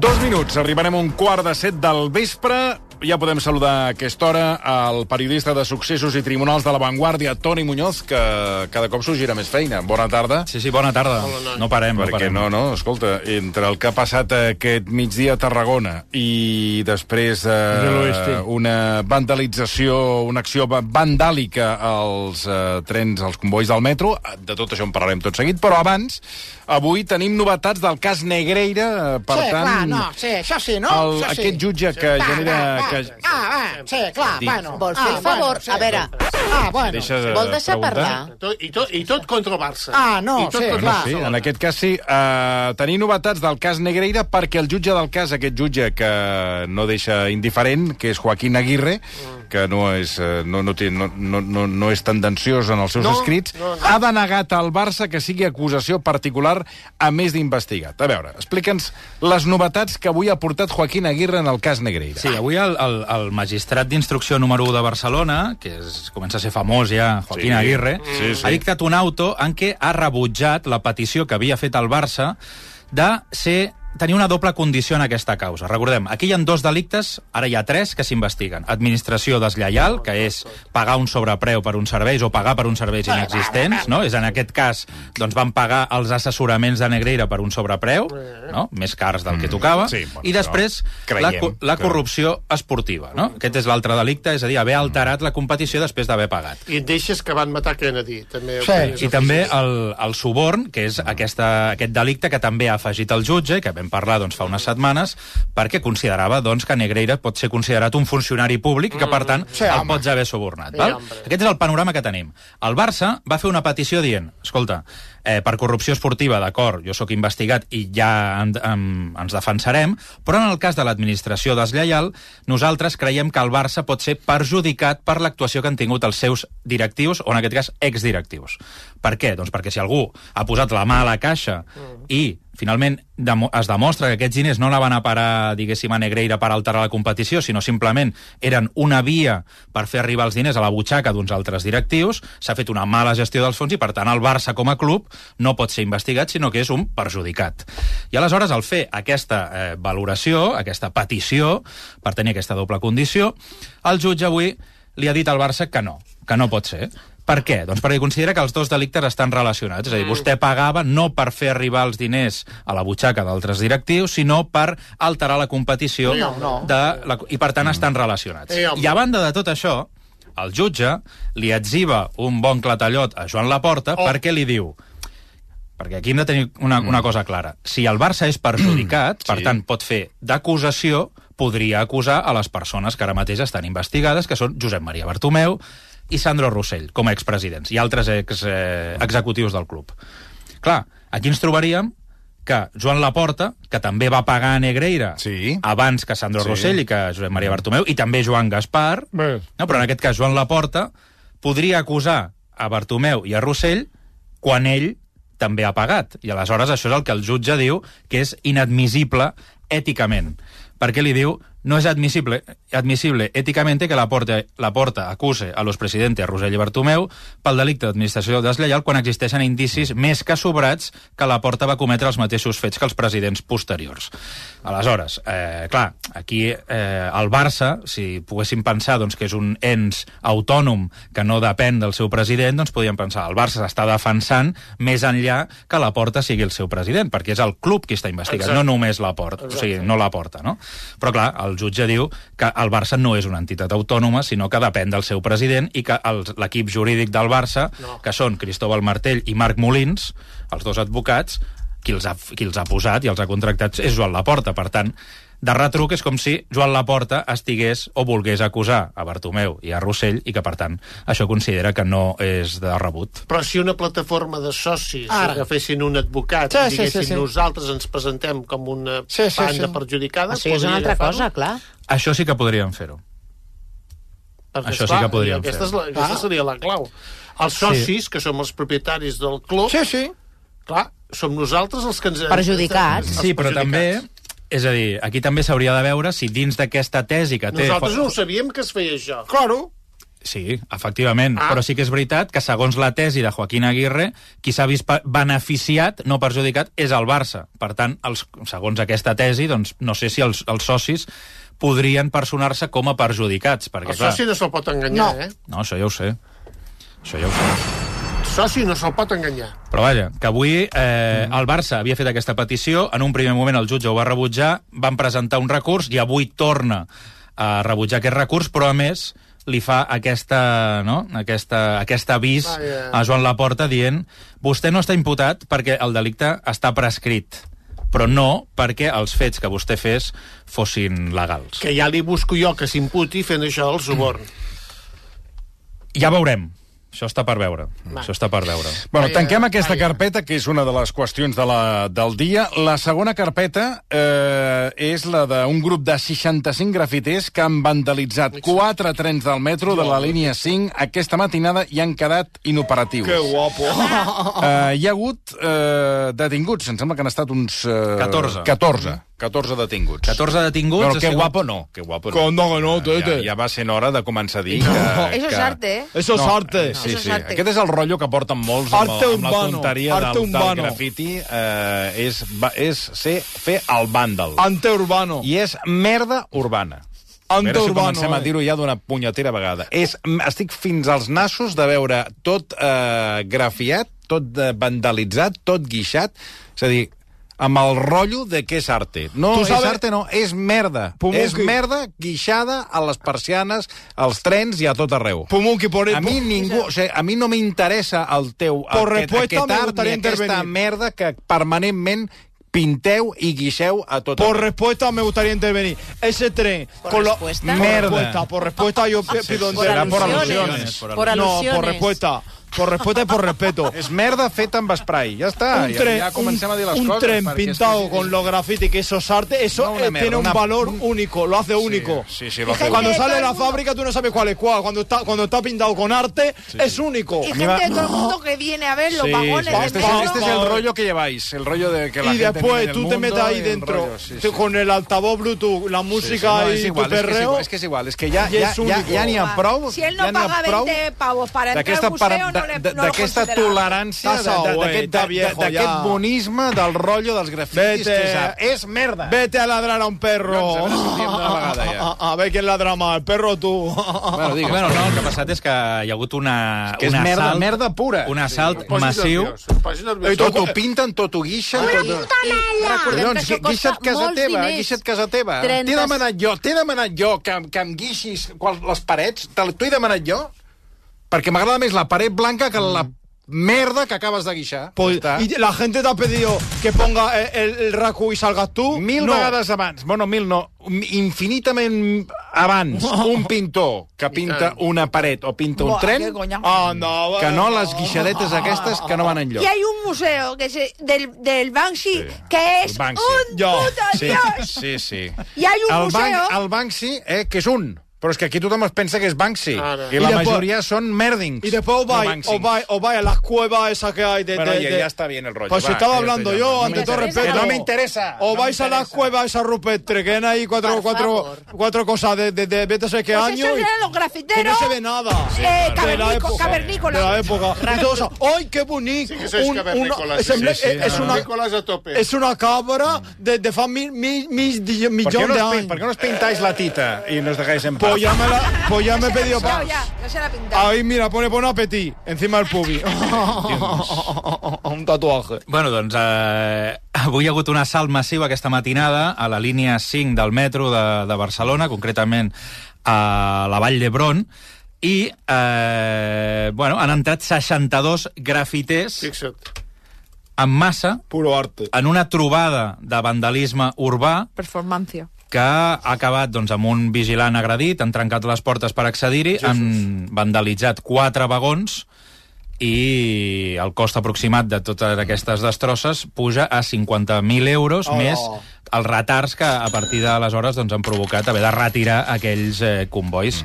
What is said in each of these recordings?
Dos minuts, arribarem a un quart de set del vespre. Ja podem saludar a aquesta hora el periodista de successos i tribunals de La Vanguardia, Toni Muñoz, que cada cop s'ho gira més feina. Bona tarda. Sí, sí, bona tarda. No parem, no Perquè parem. no, no, escolta, entre el que ha passat aquest migdia a Tarragona i després De eh, una vandalització, una acció va- vandàlica als eh, trens, als convois del metro, eh, de tot això en parlarem tot seguit, però abans, avui tenim novetats del cas Negreira, eh, per sí, tant... clar, no, sí, això sí, no? el- això sí. aquest jutge que va, genera- Va, va. Que- Ah, va, sí, clar, Dic. bueno. Vols ah, fer el favor? Bueno, sí. A veure, Ah, bueno. Deixa de vol deixar preguntar. parlar? Tot, i, tot, I tot contra el Barça. Ah, no, I tot sí, contra clar. Sí, en aquest cas sí. Uh, tenir novetats del cas Negreira perquè el jutge del cas, aquest jutge que no deixa indiferent, que és Joaquín Aguirre, que no és, eh, no, no, té, no, no, no, no és tendenciós en els seus No, escrits, no, no. ha denegat al Barça que sigui acusació particular a més d'investigat. A veure, explica'ns les novetats que avui ha portat Joaquín Aguirre en el cas Negreira. Sí, avui el, el, el magistrat d'instrucció número 1 de Barcelona, que és, comença a ser famós ja, Joaquín Sí. Aguirre, Sí, sí. ha dictat un auto en què ha rebutjat la petició que havia fet el Barça de ser tenir una doble condició en aquesta causa. Recordem, aquí hi ha dos delictes, ara hi ha tres que s'investiguen. Administració deslleial, que és pagar un sobrepreu per uns serveis o pagar per uns serveis inexistents, no? És en aquest cas, doncs van pagar els assessoraments de Negreira per un sobrepreu, no? Més cars del que tocava. sí, bueno, I després, la, la que- corrupció esportiva, no? Aquest és l'altre delicte, és a dir, haver alterat la competició després d'haver pagat. I et deixes que van matar Kennedy. També, Sí. I també el, el suborn, que és aquesta, aquest delicte que també ha afegit el jutge, que vam parlar doncs, fa unes setmanes, perquè considerava doncs, que Negreira pot ser considerat un funcionari públic i que, per tant, Sí, el home. pots haver subornat. Sí, val? Aquest és el panorama que tenim. El Barça va fer una petició dient, escolta, eh, per corrupció esportiva, d'acord, jo sóc investigat i ja en, en, ens defensarem, però en el cas de l'administració deslleial, nosaltres creiem que el Barça pot ser perjudicat per l'actuació que han tingut els seus directius, o en aquest cas exdirectius. Per què? Doncs perquè si algú ha posat la mà a la caixa i finalment demo es demostra que aquests diners no anaven a parar, diguéssim, a Negreira per alterar la competició, sinó simplement eren una via per fer arribar els diners a la butxaca d'uns altres directius, s'ha fet una mala gestió dels fons i, per tant, el Barça com a club no pot ser investigat, sinó que és un perjudicat. I aleshores, al fer aquesta eh, valoració, aquesta petició, per tenir aquesta doble condició, el jutge avui li ha dit al Barça que no, que no pot ser. Per què? Doncs perquè considera que els dos delictes estan relacionats. És a dir, vostè pagava no per fer arribar els diners a la butxaca d'altres directius, sinó per alterar la competició No, no. de la, i, per tant, estan relacionats. Eh. I a banda de tot això, el jutge li etziva un bon clatallot a Joan Laporta Oh. perquè li diu perquè aquí hem de tenir una, una cosa clara. Si el Barça és perjudicat, per Sí. tant, pot fer d'acusació, podria acusar a les persones que ara mateix estan investigades, que són Josep Maria Bartomeu i Sandro Rossell, com a expresidents, i altres ex, eh, executius del club. Clar, aquí ens trobaríem que Joan Laporta, que també va pagar a Negreira Sí. abans que Sandro Sí. Rossell i que Josep Maria Bartomeu, i també Joan Gaspar, Bé. no, però en aquest cas Joan Laporta podria acusar a Bartomeu i a Rossell quan ell també ha pagat. I aleshores això és el que el jutge diu que és inadmissible èticament. Perquè li diu no és admissible, admissible éticamente que la porta, la porta acuse a los presidentes Rosell i Bartomeu pel delicte d'administració deslleial quan existeixen indicis més que sobrats que la porta va cometre els mateixos fets que els presidents posteriors. Aleshores, eh, clar, aquí eh, el Barça, si poguéssim pensar doncs, que és un ens autònom que no depèn del seu president, doncs podríem pensar el Barça s'està defensant més enllà que la porta sigui el seu president, perquè és el club qui està investigat, Exacte. no només la porta, o sigui, no la porta, no? Però clar, el jutge diu que el Barça no és una entitat autònoma, sinó que depèn del seu president i que l'equip jurídic del Barça, No. que són Cristóbal Martell i Marc Molins, els dos advocats, qui els ha, qui els ha posat i els ha contractat és Joan Laporta. Per tant, de retruc és com si Joan Laporta estigués o volgués acusar a Bartomeu i a Rossell i que, per tant, això considera que no és de rebut. Però si una plataforma de socis Ara. agafessin un advocat Sí, i sí, diguessin sí, sí. nosaltres ens presentem com una Sí, sí, banda sí. perjudicada... O sigui, és una altra cosa, clar. Això sí que podríem fer-ho. Perquè, Això sí esclar, que podríem aquesta, és fer. la, aquesta Ah. seria la clau. Els socis, que som els propietaris del club, Sí, sí. clar, som nosaltres els que ens... Perjudicats. els Sí, però també... És a dir, aquí també s'hauria de veure si dins d'aquesta tesi que té... Nosaltres no ho sabíem que es feia això. Claro. Sí, efectivament, Ah. però sí que és veritat que segons la tesi de Joaquín Aguirre, qui s'ha vist beneficiat, no perjudicat, és el Barça. Per tant, els, segons aquesta tesi, doncs, no sé si els, els socis podrien personar-se com a perjudicats, perquè, El clar... soci no se'l pot enganyar, No. eh? No, això ja ho sé. Això ja ho sé. Soci no se'l pot enganyar. Però vaja, que avui eh, el Barça havia fet aquesta petició, en un primer moment el jutge ho va rebutjar, van presentar un recurs i avui torna a rebutjar aquest recurs, però a més li fa aquesta, no? aquesta, aquest avís Vaja. a Joan Laporta dient vostè no està imputat perquè el delicte està prescrit però no perquè els fets que vostè fes fossin legals. Que ja li busco jo que s'imputi fent això del suborn. Ja veurem. Això està per veure. Va. Això està per veure. Bueno, tanquem aquesta vaja. carpeta, que és una de les qüestions de la, del dia. La segona carpeta eh, és la d'un grup de 65 grafiters que han vandalitzat quatre trens del metro de la línia 5 aquesta matinada i han quedat inoperatius. Que guapo. Eh, hi ha hagut eh, detinguts, em sembla que han estat uns... Eh, 14. 14. 14 detinguts. 14 detinguts... Ha que sigut- guapo no, que guapo no. Que no, que no, tete. Ja, ja va sent hora de començar a dir que... Eso que... es arte, ¿eh? Eso es arte. Sí, es sí. arte. Aquest és el rotllo que porten molts amb, el, amb la urbano, tonteria arte del, del urbano. grafiti. Eh, és, és ser, fer el vàndal. Ante urbano. I és merda urbana. A Ante veure si urbano. comencem a eh. dir-ho ja d'una punyetera vegada. És, estic fins als nassos de veure tot eh, grafiat, tot eh, vandalitzat, tot guixat. És a dir, amb el rotllo de què és arte. No Tu és sabes- arte, no, és merda. Pumuki. És merda guixada a les persianes, als trens i a tot arreu. Pumuki, por, A mi ningú, o sigui, a mi no m'interessa el teu Por aquest, respuesta aquest me art ni gustaría aquesta intervenir. merda que permanentment pinteu i guixeu a tot Por arreu. respuesta me gustaría intervenir. Ese tren... ¿Por con lo- respuesta? Por Merda. respuesta, por respuesta yo pi- pido Por por alusiones. Por alusiones. No, por respuesta. Por respuesta y por respeto. És merda feta amb spray, ja està. un ja, tren, ja comencem a dir les un, tren pintado que- con los graffiti, que eso es arte, eso No, eh, merda, tiene un una- valor único, lo hace único. Sí, sí, lo hace Cuando sale de la fábrica tú no sabes cuál es cuál. Cuando está, cuando está pintado con arte, es único. Y gente de todo el mundo que viene a ver los Sí, vagones este, es, este es el rollo que lleváis, el rollo de que la y gente después tú te metes ahí dentro rollo, con el altavoz Bluetooth, la música no, y igual, tu perreo. igual, és que és igual, és que ja, I ja, ja, único. ja n'hi ha prou, Si él ja no paga prou 20 pavos para entrar al museo, d'aquesta tolerància, d'aquest bonisme del rotllo dels grafitis, Vete. que és, merda. Vete a ladrar a un perro. A ver quién ladra más, el perro o tú. Bueno, digues. Bueno, no, el que ha passat és que hi ha hagut una, que és merda, assalt, merda pura. un assalt massiu. Tot ho pinten, tot ho guixen. Recordem Collons, que això costa guixa't casa teva, guixa't casa teva. 30. T'he demanat jo, t'he demanat jo que, que em guixis les parets? Te- T'ho he demanat jo? Perquè m'agrada més la paret blanca que la merda que acabes de guixar. Pues, Ja y la gente te ha pedido que ponga el, el, Raku y salgas tú. Mil no. vegades abans, bueno, mil no, infinitament abans, un pintor que pinta una paret o pinta un Buah, tren, coña. Anda, que no les guixadetes aquestes que no van enlloc. Y hay un museo que se, del, del Banksy que es Banksy. un Yo. puto Sí, dios. sí, sí. Y hay un el, museo... Bank, el Banksy, eh, que és un, però és que aquí tothom es pensa que és Banksy. Ara. I I la després- majoria són merdings. Y después os no vais, Banksys. os vais, os vais a las cuevas esas que hay de... Bueno, de- oye, de- ya está bien el rollo. Pues va, estaba que hablando yo, ante No todo respeto. Que no me interesa. O no vais a las interesa. cuevas esas rupestres, que hay ahí cuatro, Por cuatro, cuatro cosas de, de, de vete a saber qué Pues año. y- eran los que grafiteros. no se ve nada. Eh, de la cavernico- época. cavernícolas. De la época. Y todo eso. ¡Ay, qué bonito! Sí que sois cavernícolas, es, sí, sí, sí. es una, a tope. es una cabra de, de fa mil, mil, mil millón no de años. per què no os pintáis la tita y nos dejáis en paz? Pues ya me, la, pues ya me he pedido Ya, pa- ya, ya se la ha pintado. Ahí, mira, pone bon apetí, encima del pubi. un tatuaje. Bueno, doncs eh, avui hi ha hagut un assalt massiu aquesta matinada a la línia 5 del metro de, de Barcelona, concretament a la Vall d'Hebron, i eh, bueno, han entrat 62 grafiters Fixa't. en massa Puro arte. en una trobada de vandalisme urbà Performancia. Que ha acabat doncs, amb un vigilant agredit, han trencat les portes per accedir-hi, han vandalitzat quatre vagons i el cost aproximat de totes aquestes destrosses puja a 50.000 euros, Oh. més els retards que a partir d'aleshores doncs, han provocat haver de retirar aquells eh, convois.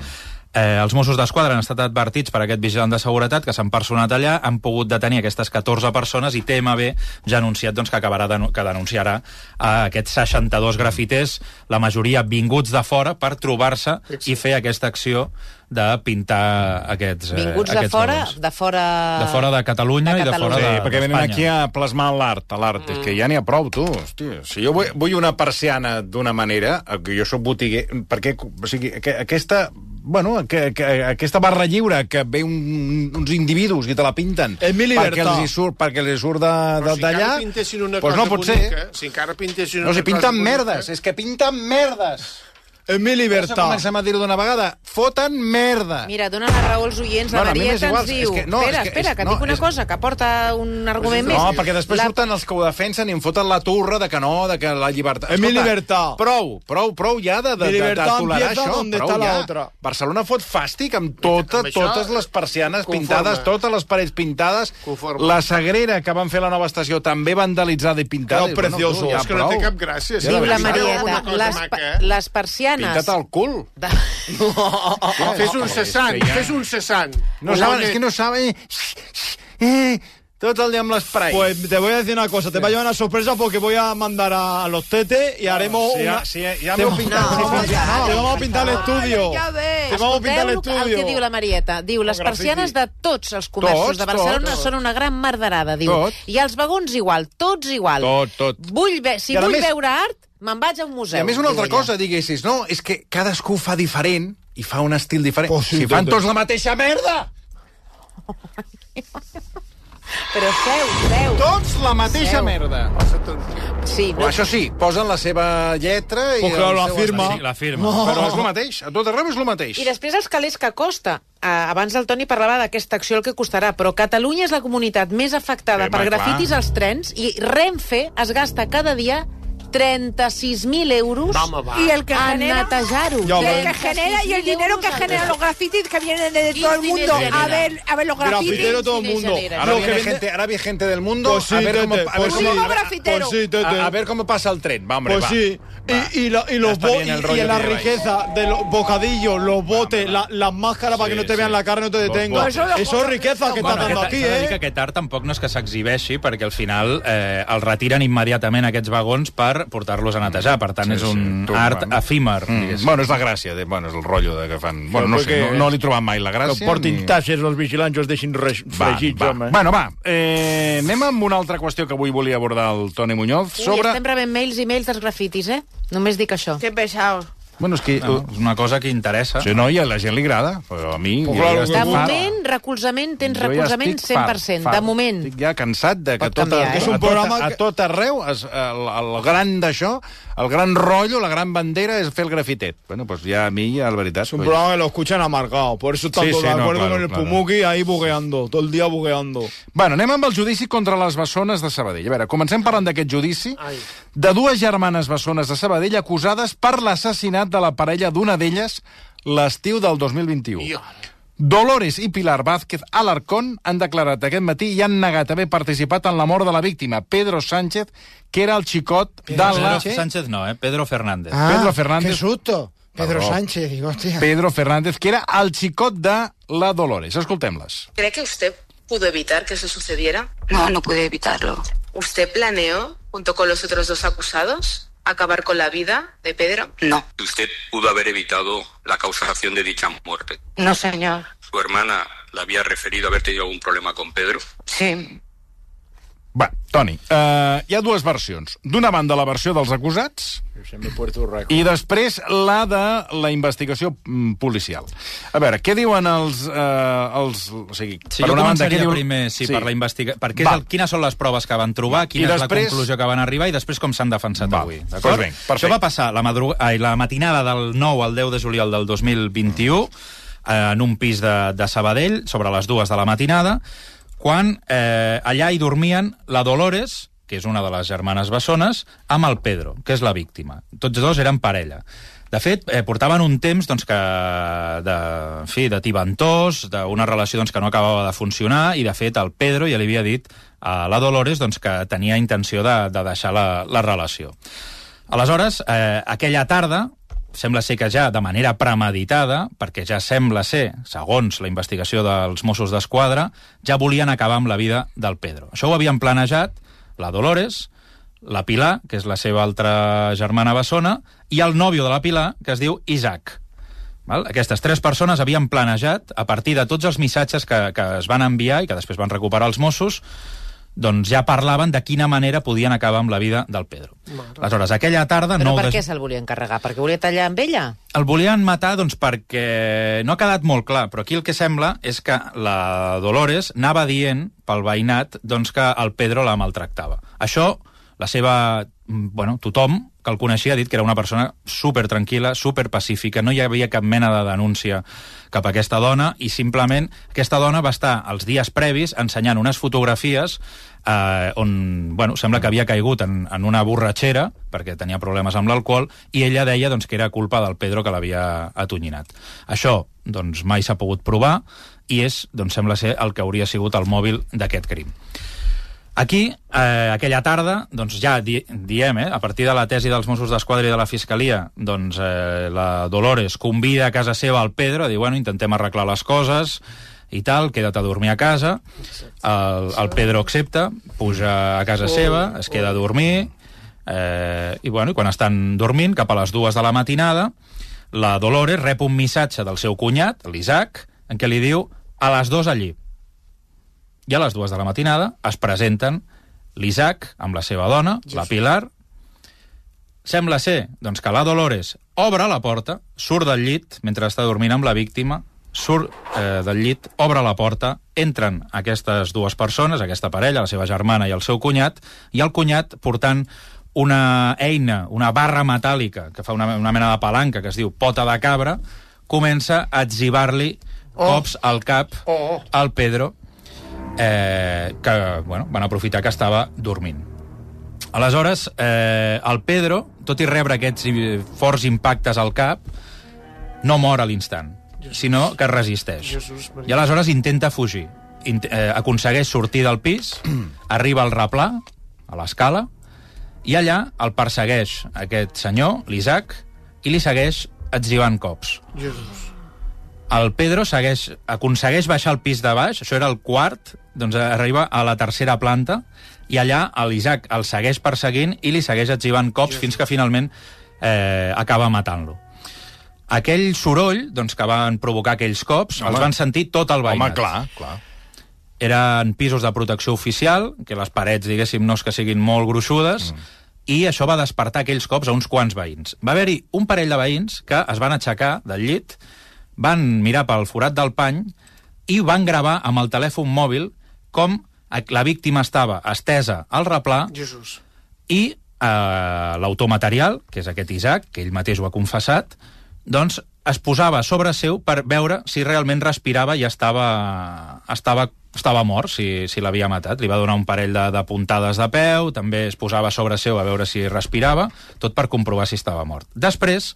Eh, els Mossos d'Esquadra han estat advertits per aquest vigilant de seguretat que s'han personat allà, han pogut detenir aquestes 14 persones i TMB ja ha anunciat doncs, que acabarà denu que denunciarà a aquests 62 grafiters, la majoria vinguts de fora per trobar-se i fer aquesta acció de pintar aquests eh, Vinguts de aquests fora, vagons. de fora... De fora de Catalunya de i de Catalunya. fora Sí, de- perquè venen aquí a plasmar l'art, a l'art. Mm. És que ja n'hi ha prou, tu. Hòstia, si jo vull, vull una persiana d'una manera, eh, que jo sóc botiguer, perquè, o sigui, que, aquesta, bueno, que, que, aquesta barra lliure que ve un, uns individus i te la pinten perquè libertad. els hi surt, perquè els hi surt de- de- si d'allà, encara pintessin una pues cosa no pot bonica, ser. si encara pintessin No, una si cosa pinten bonica, merdes, és que pinten merdes. Es mi Això libertad. comencem a dir-ho d'una vegada. Foten merda. Mira, donen la raó als oients. La Bueno, Marieta ens és diu... que- no, espera, és que- espera, és- que et no, dic una és- cosa, que aporta un argument No, més. perquè després La- surten els que ho defensen i em foten la turra de que no, de que la llibertat... És mi libertad. Prou, prou, prou ja de, de, de, de libertad tolerar això. donde prou está la ja. otra. Barcelona fot fàstic amb, tota, Amb això, totes les persianes conforme. pintades, totes les parets pintades. Conforme. La Sagrera, que van fer la nova estació, també vandalitzada i pintada. Bueno, precioso. tu, ja És que no té cap gràcia. Diu la. Marieta, les, les persianes... Pintat al cul. De... Fes un cessant, ja- fes un cessant. No saben, és que no saben... Eh, tot el dia amb l'esprai. Pues te voy a decir una cosa, te va a llevar una sorpresa porque voy a mandar a los tetes y haremos Sí, una... ja, sí, ja te, m'heu pintat. No, sí, sí, ja, no. te vamos a pintar el estudio. Ja ves. Te vamos a pintar el Escolteu el que diu la Marieta. Diu, les grafiti. persianes de tots els comerços Tots, de Barcelona tots. són una gran marderada, diu. Tot. I els vagons igual, tots igual. Tot, tot. Vull ve si vull més- veure art, me'n vaig a un I museu. a més una altra cosa, diguessis, no, és que cadascú fa diferent i fa un estil diferent. Pues sí, si fan tot- tots la mateixa merda! Però seu, seu. Tots la mateixa Seu. merda. Sí, Però no, això sí, posen la seva lletra i... El la firma. Sí, la firma. Però és el mateix, a tot arreu és el mateix. I després els calés que costa. Uh, abans el Toni parlava d'aquesta acció el que costarà, però Catalunya és la comunitat més afectada Sí, per grafitis clar. als trens i Renfe es gasta cada dia 36.000 euros Home, va. Y el que a genera... netejar-ho. Y el que genera y el dinero que genera los grafitis que vienen de todo el mundo a ver, a ver los grafitis. Grafitero todo el mundo. Ahora Lo que viene, vende- gente, ahora viene gente del mundo Pues sí, a, ver cómo, tete, a, ver pues cómo, sí. Como grafitero. Pues sí, tete. a- a ver cómo pasa el tren. Va, hombre, Pues va. sí. Y, y, la- y los está bo- bien el y- rollo y la lleváis. riqueza de los bocadillos, los botes, la- las máscaras para que no te sí. vean la cara, no te Los detengan. botes. Pues eso es riqueza que Bueno, está dando aquí, s'ha de dir que ¿eh? aquest art tampoc no és que s'exhibeixi, perquè al final eh, els retiren immediatament aquests vagons per portar-los a netejar. Per tant, Sí, és un sí, tu, art bueno. efímer, Mm, bueno, és la gràcia, de, bueno, és el rotllo de que fan... Bueno, no sé, no, no li he trobat mai la Que gràcia. portin ni- tasses els vigilants, els deixin res- Va, fregits, va. home. Bueno, va, eh, anem amb una altra qüestió que avui volia abordar el Toni Muñoz Ui, sobre... estem rebent mails i mails dels grafitis, eh? Només dic això. Qué pesados. Bueno, és que... No, és una cosa que interessa. Sí, no, i a la gent li agrada, però a mi... Claro ja estic De fart. moment, recolzament, tens Jo ja recolzament estic fart, 100%. fart. De moment. Estic ja cansat de que Pot tot, canviar, a, eh? És un a, tot, a que- tot arreu es, el, el gran d'això, el gran rotllo, la gran bandera és fer el grafitet. Bueno, pues ja a mi, ja, la veritat... Es un pues, programa que lo escuchan amargado. Por eso están Sí, sí, de no, acuerdo claro, con el claro. Pumuki ahí bugueando. Todo el día bugueando. Bueno, anem amb el judici contra les bessones de Sabadell. A veure, comencem parlant d'aquest judici Ai. de dues germanes bessones de Sabadell acusades per l'assassinat de la parella d'una d'elles l'estiu del 2021. I- Dolores i Pilar Vázquez Alarcón han declarat aquest matí i han negat haver participat en la mort de la víctima, Pedro Sánchez, que era el xicot de Pedro la... Sánchez no, eh? Pedro Fernández. Pedro Fernández. Ah, Qué susto. Pedro Perdó. Sánchez, digo, hostia. Pedro Fernández, que era el xicot de la Dolores. Escoltem-les. ¿Cree que usted pudo evitar que eso sucediera? No, no pude evitarlo. ¿Usted planeó, junto con los otros dos acusados, acabar con la vida de Pedro? No, Usted pudo haber evitado la causación de dicha muerte. no señor. Su hermana le había referido haber tenido algún problema con Pedro. Sí, Va, Toni, uh, hi ha dues versions. D'una banda, la versió dels acusats, i després la de la investigació mm, policial. A veure, què diuen els... Uh, els o sigui, Sí, jo començaria primer sí, Sí. per la investigació. Perquè Va. és el, quines són les proves que van trobar, quina I és després- la conclusió que van arribar i després com s'han defensat Va, avui. doncs D'acord? vinga, perfecte. Això va passar la, madrug... Ai, la matinada del 9 al 10 de juliol del 2021 eh, en un pis de, de Sabadell, sobre les dues de la matinada, quan eh, allà hi dormien la Dolores, que és una de les germanes bessones, amb el Pedro, que és la víctima. Tots dos eren parella. De fet, eh, portaven un temps doncs, que, de, en fi, de tibantós, d'una relació doncs, que no acabava de funcionar, i de fet el Pedro ja li havia dit a la Dolores doncs, que tenia intenció de, de deixar la, la relació. Aleshores, eh, aquella tarda, sembla ser que ja de manera premeditada, perquè ja sembla ser, segons la investigació dels Mossos d'Esquadra, ja volien acabar amb la vida del Pedro. Això ho havien planejat la Dolores, la Pilar, que és la seva altra germana bessona, i el nòvio de la Pilar, que es diu Isaac. Val? Aquestes tres persones havien planejat, a partir de tots els missatges que, que es van enviar i que després van recuperar els Mossos, doncs ja parlaven de quina manera podien acabar amb la vida del Pedro. Aleshores, aquella tarda... Però 9 per de... què se'l volia encarregar? Perquè volia tallar amb ella? El volien matar doncs, perquè no ha quedat molt clar, però aquí el que sembla és que la Dolores anava dient pel veïnat doncs, que el Pedro la maltractava. Això, la seva... mm, Bueno, tothom que el coneixia ha dit que era una persona super tranquil·la, super pacífica, no hi havia cap mena de denúncia cap a aquesta dona i simplement aquesta dona va estar els dies previs ensenyant unes fotografies eh, on, bueno, sembla que havia caigut en, en una borratxera perquè tenia problemes amb l'alcohol i ella deia doncs, que era culpa del Pedro que l'havia atonyinat. Això doncs, mai s'ha pogut provar i és, doncs, sembla ser el que hauria sigut el mòbil d'aquest crim. Aquí, eh, aquella tarda, doncs ja di diem, eh, a partir de la tesi dels Mossos d'Esquadra i de la Fiscalia, doncs eh, la Dolores convida a casa seva al Pedro a dir, bueno, intentem arreglar les coses i tal, queda't a dormir a casa. El, el Pedro accepta, puja a casa seva, es queda a dormir, eh, i bueno, quan estan dormint, cap a les dues de la matinada, la Dolores rep un missatge del seu cunyat, l'Isaac, en què li diu a les dues allí. I a les dues de la matinada es presenten l'Isaac amb la seva dona, la Pilar. Sembla ser doncs, que la Dolores obre la porta, surt del llit mentre està dormint amb la víctima, surt eh, del llit, obre la porta, entren aquestes dues persones, aquesta parella, la seva germana i el seu cunyat, i el cunyat portant una eina, una barra metàl·lica, que fa una, una mena de palanca, que es diu pota de cabra, comença a etzibar-li Oh. cops al cap Oh. al Pedro, eh, que bueno, van aprofitar que estava dormint. Aleshores, eh, el Pedro, tot i rebre aquests forts impactes al cap, no mor a l'instant, sinó que resisteix. Jesús. I aleshores intenta fugir. Int eh, aconsegueix sortir del pis, arriba al replà, a l'escala, i allà el persegueix aquest senyor, l'Isaac, i li segueix etzivant cops. Jesús. El Pedro segueix, aconsegueix baixar al pis de baix, això era el quart, doncs arriba a la tercera planta, i allà l'Isaac el segueix perseguint i li segueix etzivant cops fins que finalment eh, acaba matant-lo. Aquell soroll doncs, que van provocar aquells cops Home. els van sentir tot el Home, veïnat. clar, clar. Eren pisos de protecció oficial, que les parets, diguéssim, no és que siguin molt gruixudes, mm. i això va despertar aquells cops a uns quants veïns. Va haver-hi un parell de veïns que es van aixecar del llit, van mirar pel forat del pany i van gravar amb el telèfon mòbil com la víctima estava estesa al replà Jesús. i eh, l'autor material, que és aquest Isaac, que ell mateix ho ha confessat, doncs es posava sobre seu per veure si realment respirava i estava, estava, estava mort, si, si l'havia matat. Li va donar un parell de, de puntades de peu, també es posava sobre seu a veure si respirava, tot per comprovar si estava mort. Després,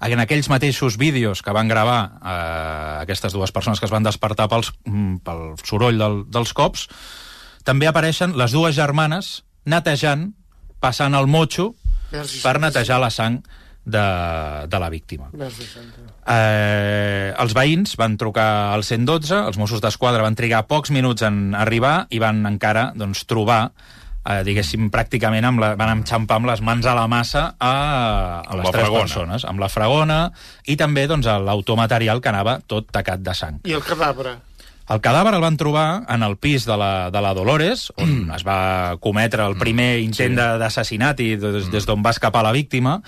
en aquells mateixos vídeos que van gravar eh, aquestes dues persones que es van despertar pels, mm, pel soroll del, dels cops, també apareixen les dues germanes netejant, passant el motxo per netejar la sang de, de la víctima. Eh, els veïns van trucar al 112, els Mossos d'Esquadra van trigar pocs minuts en arribar i van encara doncs, trobar eh, diguéssim, pràcticament amb la, van enxampar amb les mans a la massa a, a Amb les la tres fragona. persones, amb la fragona i també doncs, l'automaterial que anava tot tacat de sang. I el cadàver? El cadàver el van trobar en el pis de la, de la Dolores, on es va cometre el primer intent sí. d'assassinat i des, des d'on va escapar la víctima,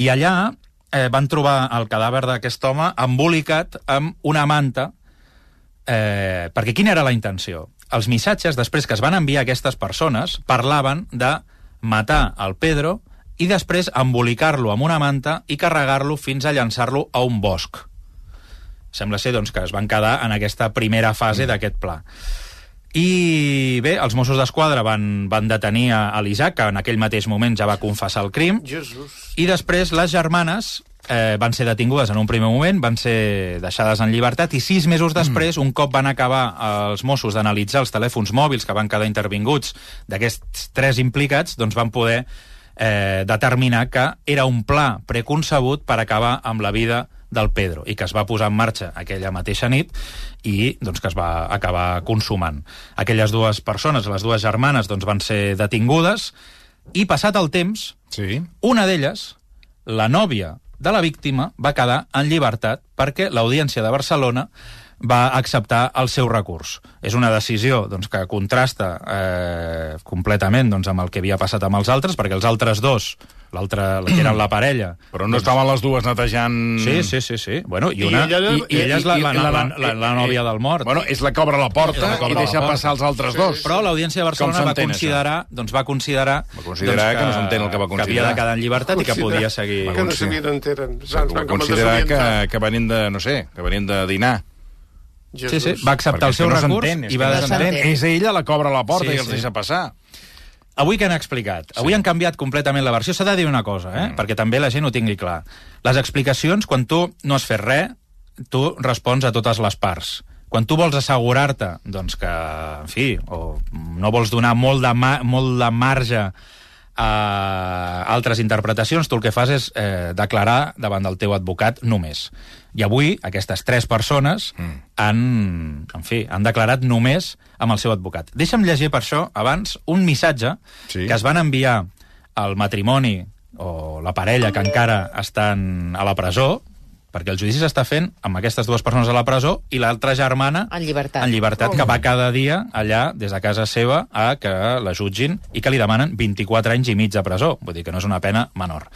i allà eh, van trobar el cadàver d'aquest home embolicat amb una manta, eh, perquè quina era la intenció? Els missatges, després que es van enviar a aquestes persones, parlaven de matar el Pedro i després embolicar-lo amb una manta i carregar-lo fins a llançar-lo a un bosc. Sembla ser doncs, que es van quedar en aquesta primera fase d'aquest pla. I bé, els Mossos d'Esquadra van, van detenir a, l'Isaac, que en aquell mateix moment ja va confessar el crim, Jesús. i després les germanes eh, van ser detingudes en un primer moment, van ser deixades en llibertat, i sis mesos després, un cop van acabar els Mossos d'analitzar els telèfons mòbils que van quedar intervinguts d'aquests tres implicats, doncs van poder eh, determinar que era un pla preconcebut per acabar amb la vida del Pedro i que es va posar en marxa aquella mateixa nit i doncs, que es va acabar consumant. Aquelles dues persones, les dues germanes, doncs, van ser detingudes i passat el temps, Sí. una d'elles, la nòvia de la víctima va quedar en llibertat perquè l'Audiència de Barcelona va acceptar el seu recurs. És una decisió doncs, que contrasta eh, completament doncs, amb el que havia passat amb els altres, perquè els altres dos, l'altre, que eren la parella... Però no estaven les dues netejant... Sí, sí, sí, sí. Bueno, i, I una, ella- i, i ella és la, la, la, la, la, la i- nòvia del mort. Bueno, és la que obre la porta la que i la deixa passar els altres dos. Però l'Audiència de Barcelona va considerar, doncs va considerar, Va considerar que no s'entén el que va que havia considerar. de quedar en llibertat i que podia seguir... Que no sabien enteren. Saps? Va el considerar que, que venien de, no sé, que venien de dinar. Sí, sí, va acceptar el Perquè seu no recurs i que va s'entén. És ella la que obre la porta Sí, i els sí. deixa passar. Avui que han explicat? Avui han canviat completament la versió. S'ha de dir una cosa, eh? Mm. perquè també la gent ho tingui clar. Les explicacions, quan tu no has fet res, tu respons a totes les parts. Quan tu vols assegurar-te doncs que, en fi, o no vols donar molt de, ma molt de marge a altres interpretacions, tu el que fas és eh, declarar davant del teu advocat només. I avui aquestes tres persones mm. han, en fi, han declarat només amb el seu advocat. Deixa'm llegir per això abans un missatge Sí. que es van enviar al matrimoni o la parella que encara estan a la presó, perquè el judici s'està fent amb aquestes dues persones a la presó i l'altra germana En llibertat. en llibertat, que va cada dia allà, des de casa seva, a que la jutgin i que li demanen 24 anys i mig de presó. Vull dir que no és una pena menor.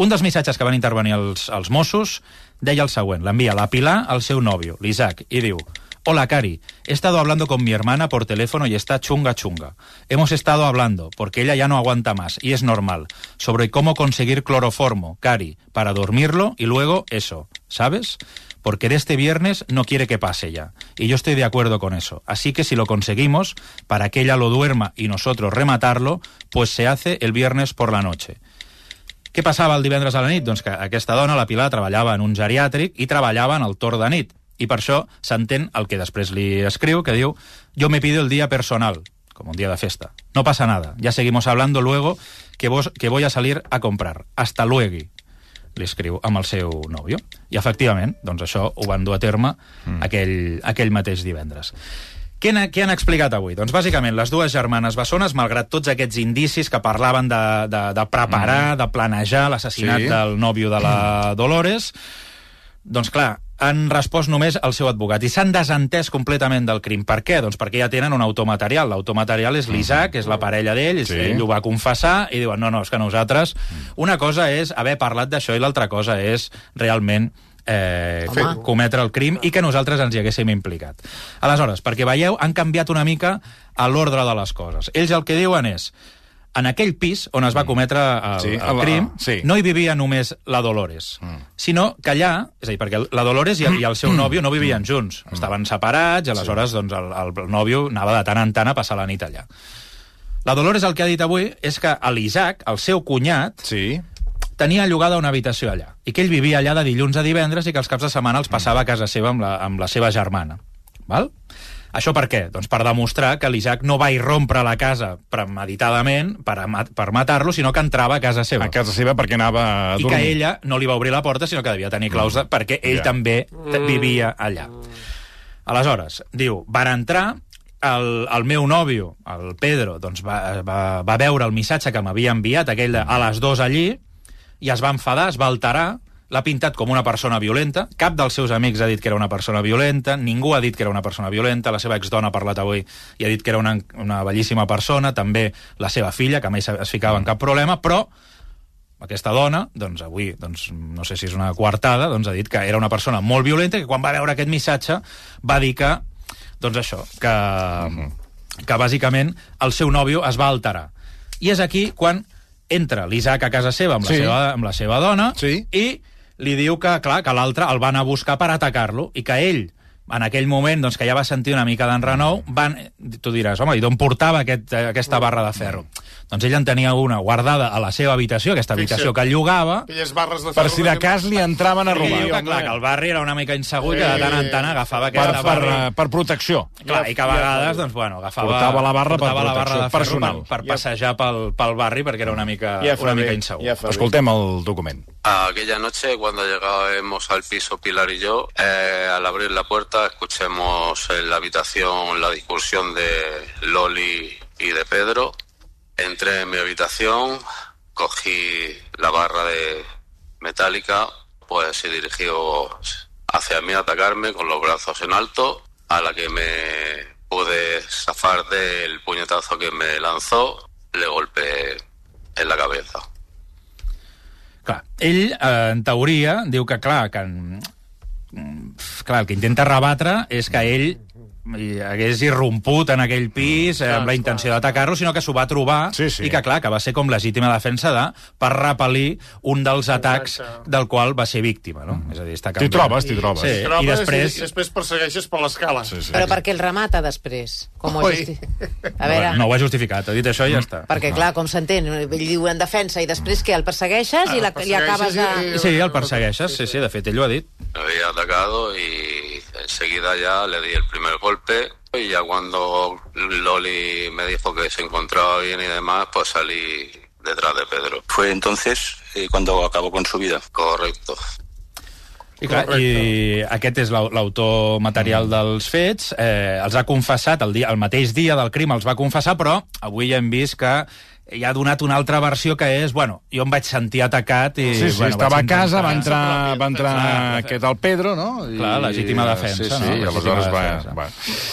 Un dels missatges que van intervenir els, els Mossos deia el següent, l'envia la Pilar al seu nòvio, l'Isaac, i diu Hola, Cari. He estado hablando con mi hermana por teléfono y está chunga chunga. Hemos estado hablando, porque ella ya no aguanta más, y es normal, sobre cómo conseguir cloroformo, Cari, para dormirlo y luego eso, ¿sabes? Porque de este viernes no quiere que pase ya. Y yo estoy de acuerdo con eso. Así que si lo conseguimos, para que ella lo duerma y nosotros rematarlo, pues se hace el viernes por la noche. Què passava el divendres a la nit? Que aquesta dona, la Pilar, treballava en un geriàtric i treballava en el torn de nit. I per això s'entén el que després li escriu, que diu «Yo me pido el día personal», com un dia de festa. No pasa nada. Ya seguimos hablando luego que, vos, que voy a salir a comprar. Hasta luego li escriu amb el seu nòvio. I, efectivament, doncs això ho van dur a terme mm. aquell, aquell mateix divendres. Què, han- què han explicat avui? Doncs bàsicament les dues germanes bessones, malgrat tots aquests indicis que parlaven de, de, de preparar, de planejar l'assassinat Sí. del nòvio de la Dolores, doncs clar, han respost només al seu advocat i s'han desentès completament del crim. Per què? Doncs perquè ja tenen un automaterial. L'automaterial és l'Isaac, és la parella d'ell, Sí. ell ho va confessar i diuen, no, no, és que nosaltres... Una cosa és haver parlat d'això i l'altra cosa és realment eh, Home. cometre el crim i que nosaltres ens hi haguéssim implicat. Aleshores, perquè veieu, han canviat una mica a l'ordre de les coses. Ells el que diuen és en aquell pis on es va cometre el, Sí, sí, el- crim, sí. no hi vivia només la Dolores, mm. sinó que allà, és a dir, perquè la Dolores i, i el seu nòvio no vivien junts, estaven separats, i aleshores doncs, el, el nòvio anava de tant en tant a passar la nit allà. La Dolores el que ha dit avui és que l'Isaac, el seu cunyat, Sí. tenia llogada una habitació allà, i que ell vivia allà de dilluns a divendres i que els caps de setmana els passava a casa seva amb la, amb la seva germana. Val? Això per què? Doncs per demostrar que l'Isaac no va irrompre la casa premeditadament per, a per matar-lo, sinó que entrava a casa seva. A casa seva perquè anava a I dormir. que ella no li va obrir la porta, sinó que devia tenir claus de, perquè ell Ja. també t- vivia allà. Aleshores, diu, van entrar, el, el meu nòvio, el Pedro, doncs va, va, va veure el missatge que m'havia enviat, aquell de, a les dues allí, i es va enfadar, es va alterar, l'ha pintat com una persona violenta, cap dels seus amics ha dit que era una persona violenta, ningú ha dit que era una persona violenta, la seva exdona ha parlat avui i ha dit que era una, una bellíssima persona, també la seva filla, que mai es ficava en cap problema, però aquesta dona, doncs avui, doncs, no sé si és una coartada, doncs ha dit que era una persona molt violenta que quan va veure aquest missatge va dir que, doncs això, que, que bàsicament el seu nòvio es va alterar. I és aquí quan entra l'Isaac a casa seva amb la, Sí. seva, amb la seva dona Sí. i li diu que, clar, que l'altre el van a buscar per atacar-lo i que ell en aquell moment, doncs, que ja va sentir una mica d'enrenou, van... Tu diràs, home, i d'on portava aquest, aquesta barra de ferro? Doncs ell en tenia una guardada a la seva habitació, aquesta habitació que llogava, Aquelles barres de Per si de que- cas li entraven a i robar. diu que, clar, que el barri era una mica insegur i que de tant en tant agafava Per, aquesta per, barra... eh, per protecció. Clar, i que a vegades, doncs, bueno, agafava... Portava la barra per portava la barra protecció de ferro personal. Per, per passejar pel, pel barri perquè era una mica, Ja una mica insegur. ja. Escoltem el document. Aquella noche, cuando llegábamos al piso Pilar y yo, eh, al abrir la puerta, escuchemos en la habitación la discusión de Loli y de Pedro. Entré en mi habitación, cogí la barra de metálica pues se dirigió hacia mí a atacarme con los brazos en alto, a la que me pude zafar del puñetazo que me lanzó, le golpeé en la cabeza. Clar, ell, eh, en teoria, diu que, clar, que, clar, el que intenta rebatre és que ell i hagués irromput en aquell pis eh, amb la intenció d'atacar-lo, sinó que s'ho va trobar Sí, sí. i que, clar, que va ser com legítima defensa de per repel·lir un dels atacs del qual va ser víctima, no? És a dir, està T'hi trobes, t'hi trobes. Sí, Trobes i després... I després persegueixes per l'escala. Sí, sí. Però perquè el remata després. Com ho justi... A veure... No ho ha justificat, ha dit això i ja està. Perquè, clar, com s'entén, ell diu en defensa i després que el persegueixes i la, li acabes de... Sí, el persegueixes, sí, sí, de fet, ell ho ha dit. Había atacado y enseguida ya le di el primer golpe y ya cuando Loli me dijo que se encontraba bien y demás, pues salí detrás de Pedro. Fue entonces eh, cuando acabó con su vida. Correcto. I, clar, I aquest és l'au- l'autor material dels fets. Eh, els ha confessat el, dia, el mateix dia del crim, els va confessar, però avui ja hem vist que hi ha donat una altra versió que és, bueno, jo em vaig sentir atacat i... Sí, sí, bueno, estava a casa, va entrar, va entrar Clar, aquest el Pedro, no? I, Clar, legítima defensa, sí, sí, no? i Legítima aleshores va... defensa. va.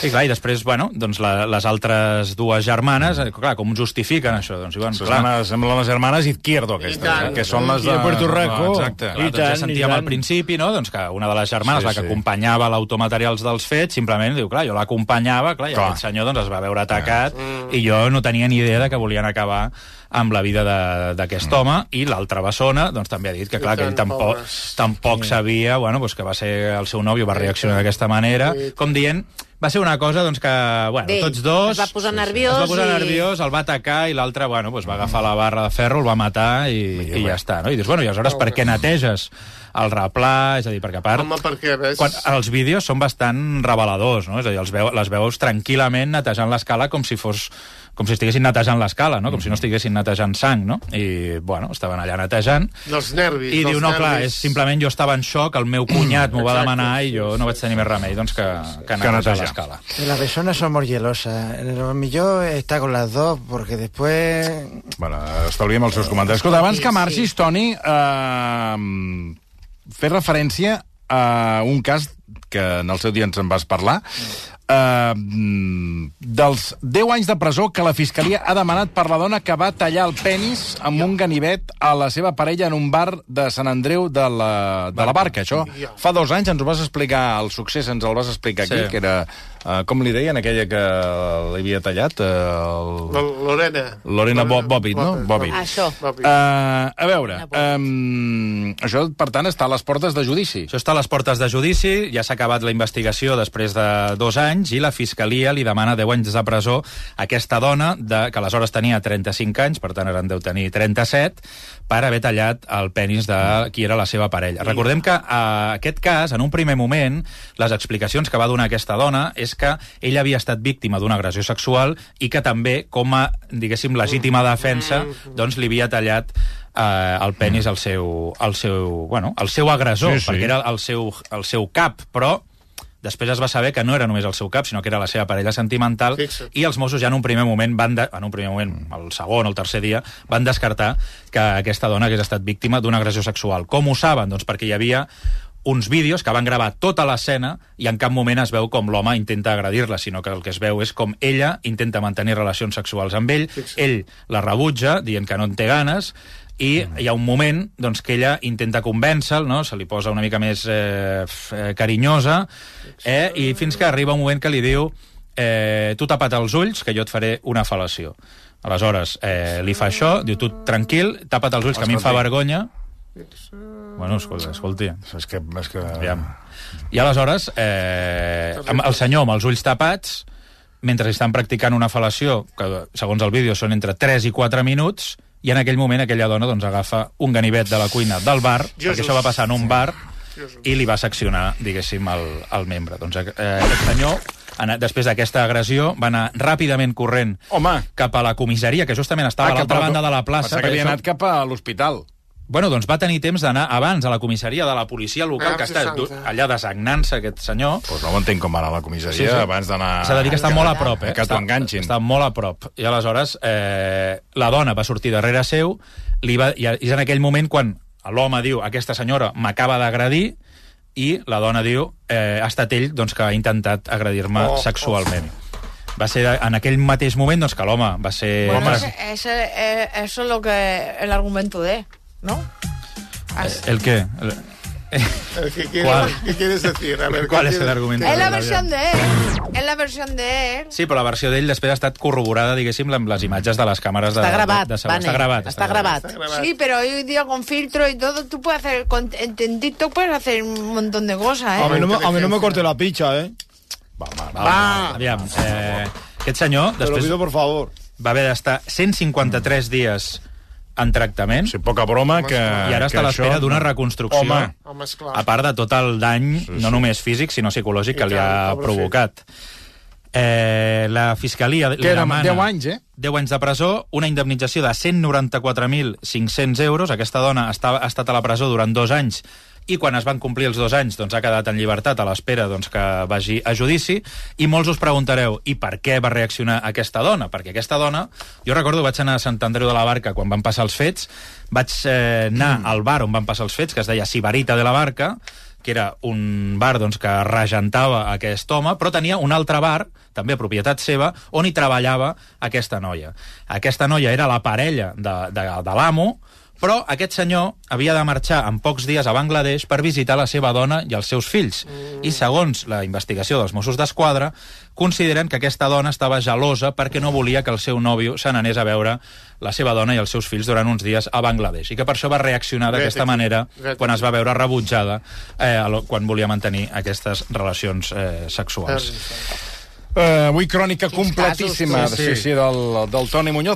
I clar, i després, bueno, doncs la, les altres dues germanes, eh, clar, com justifiquen això? Doncs Semblen, clar, les- semblen les germanes Izquierdo, aquestes, tant. eh, que són les I de Puerto Rico. Exacte. Clar, doncs ja sentíem al principi, no?, doncs que una de les germanes, Sí, la que sí. acompanyava l'autor materials dels fets, simplement diu, clar, jo l'acompanyava, clar, i Clar. aquest senyor doncs, es va veure atacat, i jo no tenia ni idea de que volien acabar amb la vida de- d'aquest home, i l'altra bessona doncs, també ha dit que, clar, que ell tampoc, tampoc sabia bueno, doncs, que va ser el seu nòvio, va reaccionar d'aquesta manera, com dient, va ser una cosa doncs, que, bueno, D'ell. tots dos... Es va posar nerviós Es va posar i- nerviós, el va atacar, i l'altre, bueno, doncs, va agafar la barra de ferro, el va matar, i, i ja està, no? I dius, bueno, i aleshores per què neteges el replà? És a dir, perquè a part... Home, perquè, ves... Quan, els vídeos són bastant reveladors, no? És a dir, els veu, les veus tranquil·lament netejant l'escala com si fos com si estiguessin netejant l'escala, no? Com si no estiguessin netejant sang, no? I, bueno, estaven allà netejant. Dels nervis. I dels diu, no, clar, nervis. és simplement jo estava en xoc, el meu cunyat m'ho va demanar i jo no vaig tenir més remei doncs, que, que netejar netejar. l'escala. Las personas somos gelosas. Lo millor está con las dos, porque después... Bueno, estalviem els seus comentaris. Escolta, abans que marxis, Toni, eh, fer referència a un cas que en el seu dia ens en vas parlar, eh, dels 10 anys de presó que la Fiscalia ha demanat per la dona que va tallar el penis amb un ganivet a la seva parella en un bar de Sant Andreu de la, de la Barca. Això fa dos anys ens ho vas explicar, el succés ens el vas explicar aquí, Sí. que era, eh, com li deien, aquella que l'havia tallat? Eh, el... Lorena. Lorena Bo Bobbitt, no? Bobbitt. Això. Bobbitt. Uh, a veure, um, això, per tant, està a les portes de judici. Això està a les portes de judici, ja s'ha acabat la investigació després de dos anys i la Fiscalia li demana 10 anys de presó a aquesta dona, de, que aleshores tenia 35 anys, per tant ara en deu tenir 37, per haver tallat el penis de qui era la seva parella. Recordem que a aquest cas, en un primer moment, les explicacions que va donar aquesta dona és que ella havia estat víctima d'una agressió sexual i que també, com a, diguéssim, legítima defensa, doncs li havia tallat eh, el penis al seu, al seu, bueno, al seu agressor, Sí, sí, sí. sí. perquè era el seu, el seu cap, però després es va saber que no era només el seu cap, sinó que era la seva parella sentimental, Fixa't. i els Mossos ja en un primer moment, van de, en un primer moment, el segon o el tercer dia, van descartar que aquesta dona hagués estat víctima d'una agressió sexual. Com ho saben? Doncs perquè hi havia uns vídeos que van gravar tota l'escena i en cap moment es veu com l'home intenta agredir-la, sinó que el que es veu és com ella intenta mantenir relacions sexuals amb ell, ell la rebutja, dient que no en té ganes, i hi ha un moment doncs, que ella intenta convèncer-lo, no? se li posa una mica més eh, eh, carinyosa, eh? i fins que arriba un moment que li diu eh, tu tapa't els ulls, que jo et faré una fal·lació. Aleshores, eh, li fa això, diu, tu tranquil, tapa't els ulls, que a mi em fa vergonya. Bueno, escolta, escolti. És que... És que... Aviam. I aleshores, eh, el senyor amb els ulls tapats, mentre estan practicant una fal·lació, que segons el vídeo són entre 3 i 4 minuts, i en aquell moment aquella dona doncs, agafa un ganivet de la cuina del bar, Jesús. perquè això va passar en un bar, i li va seccionar, diguéssim, el, el membre. Doncs eh, aquest senyor, després d'aquesta agressió, va anar ràpidament corrent Home. cap a la comissaria, que justament estava a cap l'altra a- banda de la plaça. Pensava que havia això- anat cap a l'hospital. Bueno, doncs va tenir temps d'anar abans a la comissaria de la policia local, Ah, que està allà desagnant-se aquest senyor. Pues no ho entenc com anar a la comissaria Sí, sí. abans d'anar... S'ha de dir que està molt a prop, eh? Que t'ho enganxin. Està molt a prop. I aleshores eh, la dona va sortir darrere seu li va, i és en aquell moment quan l'home diu, aquesta senyora m'acaba d'agredir, i la dona diu, eh, ha estat ell doncs, que ha intentat agredir-me Oh, oh, sexualment. Va ser en aquell mateix moment doncs, que l'home va ser... Bueno, ese, eh, eso es lo que el argumento de, ¿no? As- ¿El qué? El- ¿Qué quieres, ¿Cuál? ¿Qué quieres decir? A ver, ¿Cuál ¿qué es el argumento? Es la versión de él. Es la versión de él. Sí, però la versió d'ell després ha estat corroborada, diguéssim, amb les imatges de les càmeres de... Està gravat, de, de, de, Vane, Està gravat. està gravat. Está grabado. Sí, pero hoy día con filtro y todo, tú puedes hacer, con, en TikTok puedes hacer un montón de cosas, A ¿eh? mí, no me, a mí no me corte la picha, ¿eh? Va, va, va, va. Aviam, eh, aquest senyor Te lo pido por favor. va haver d'estar 153 dies en tractament Sí, poca broma que... i ara està que a l'espera això- d'una reconstrucció. Home, Home, esclar. a part de tot el dany, sí, no només físic, sinó psicològic, que I li tant, ha provocat. Eh, la Fiscalia li Que eren demana... 10 anys, eh? 10 anys de presó, una indemnització de 194.500 euros. Aquesta dona està, ha estat a la presó durant dos anys i quan es van complir els dos anys doncs, ha quedat en llibertat a l'espera doncs, que vagi a judici i molts us preguntareu i per què va reaccionar aquesta dona? Perquè aquesta dona, jo recordo vaig anar a Sant Andreu de la Barca quan van passar els fets, vaig eh, anar al bar on van passar els fets, que es deia Sibarita de la Barca, que era un bar doncs, que regentava aquest home, però tenia un altre bar, també propietat seva, on hi treballava aquesta noia. Aquesta noia era la parella de, de, de l'amo, però aquest senyor havia de marxar en pocs dies a Bangladesh per visitar la seva dona i els seus fills. Mm. I segons la investigació dels Mossos d'Esquadra, consideren que aquesta dona estava gelosa perquè no volia que el seu nòvio se n'anés a veure la seva dona i els seus fills durant uns dies a Bangladesh. I que per això va reaccionar d'aquesta manera quan es va veure rebutjada eh, quan volia mantenir aquestes relacions eh, sexuals. Eh, avui crònica Quins completíssima casos, tu. sí, sí, del, del Toni Muñoz.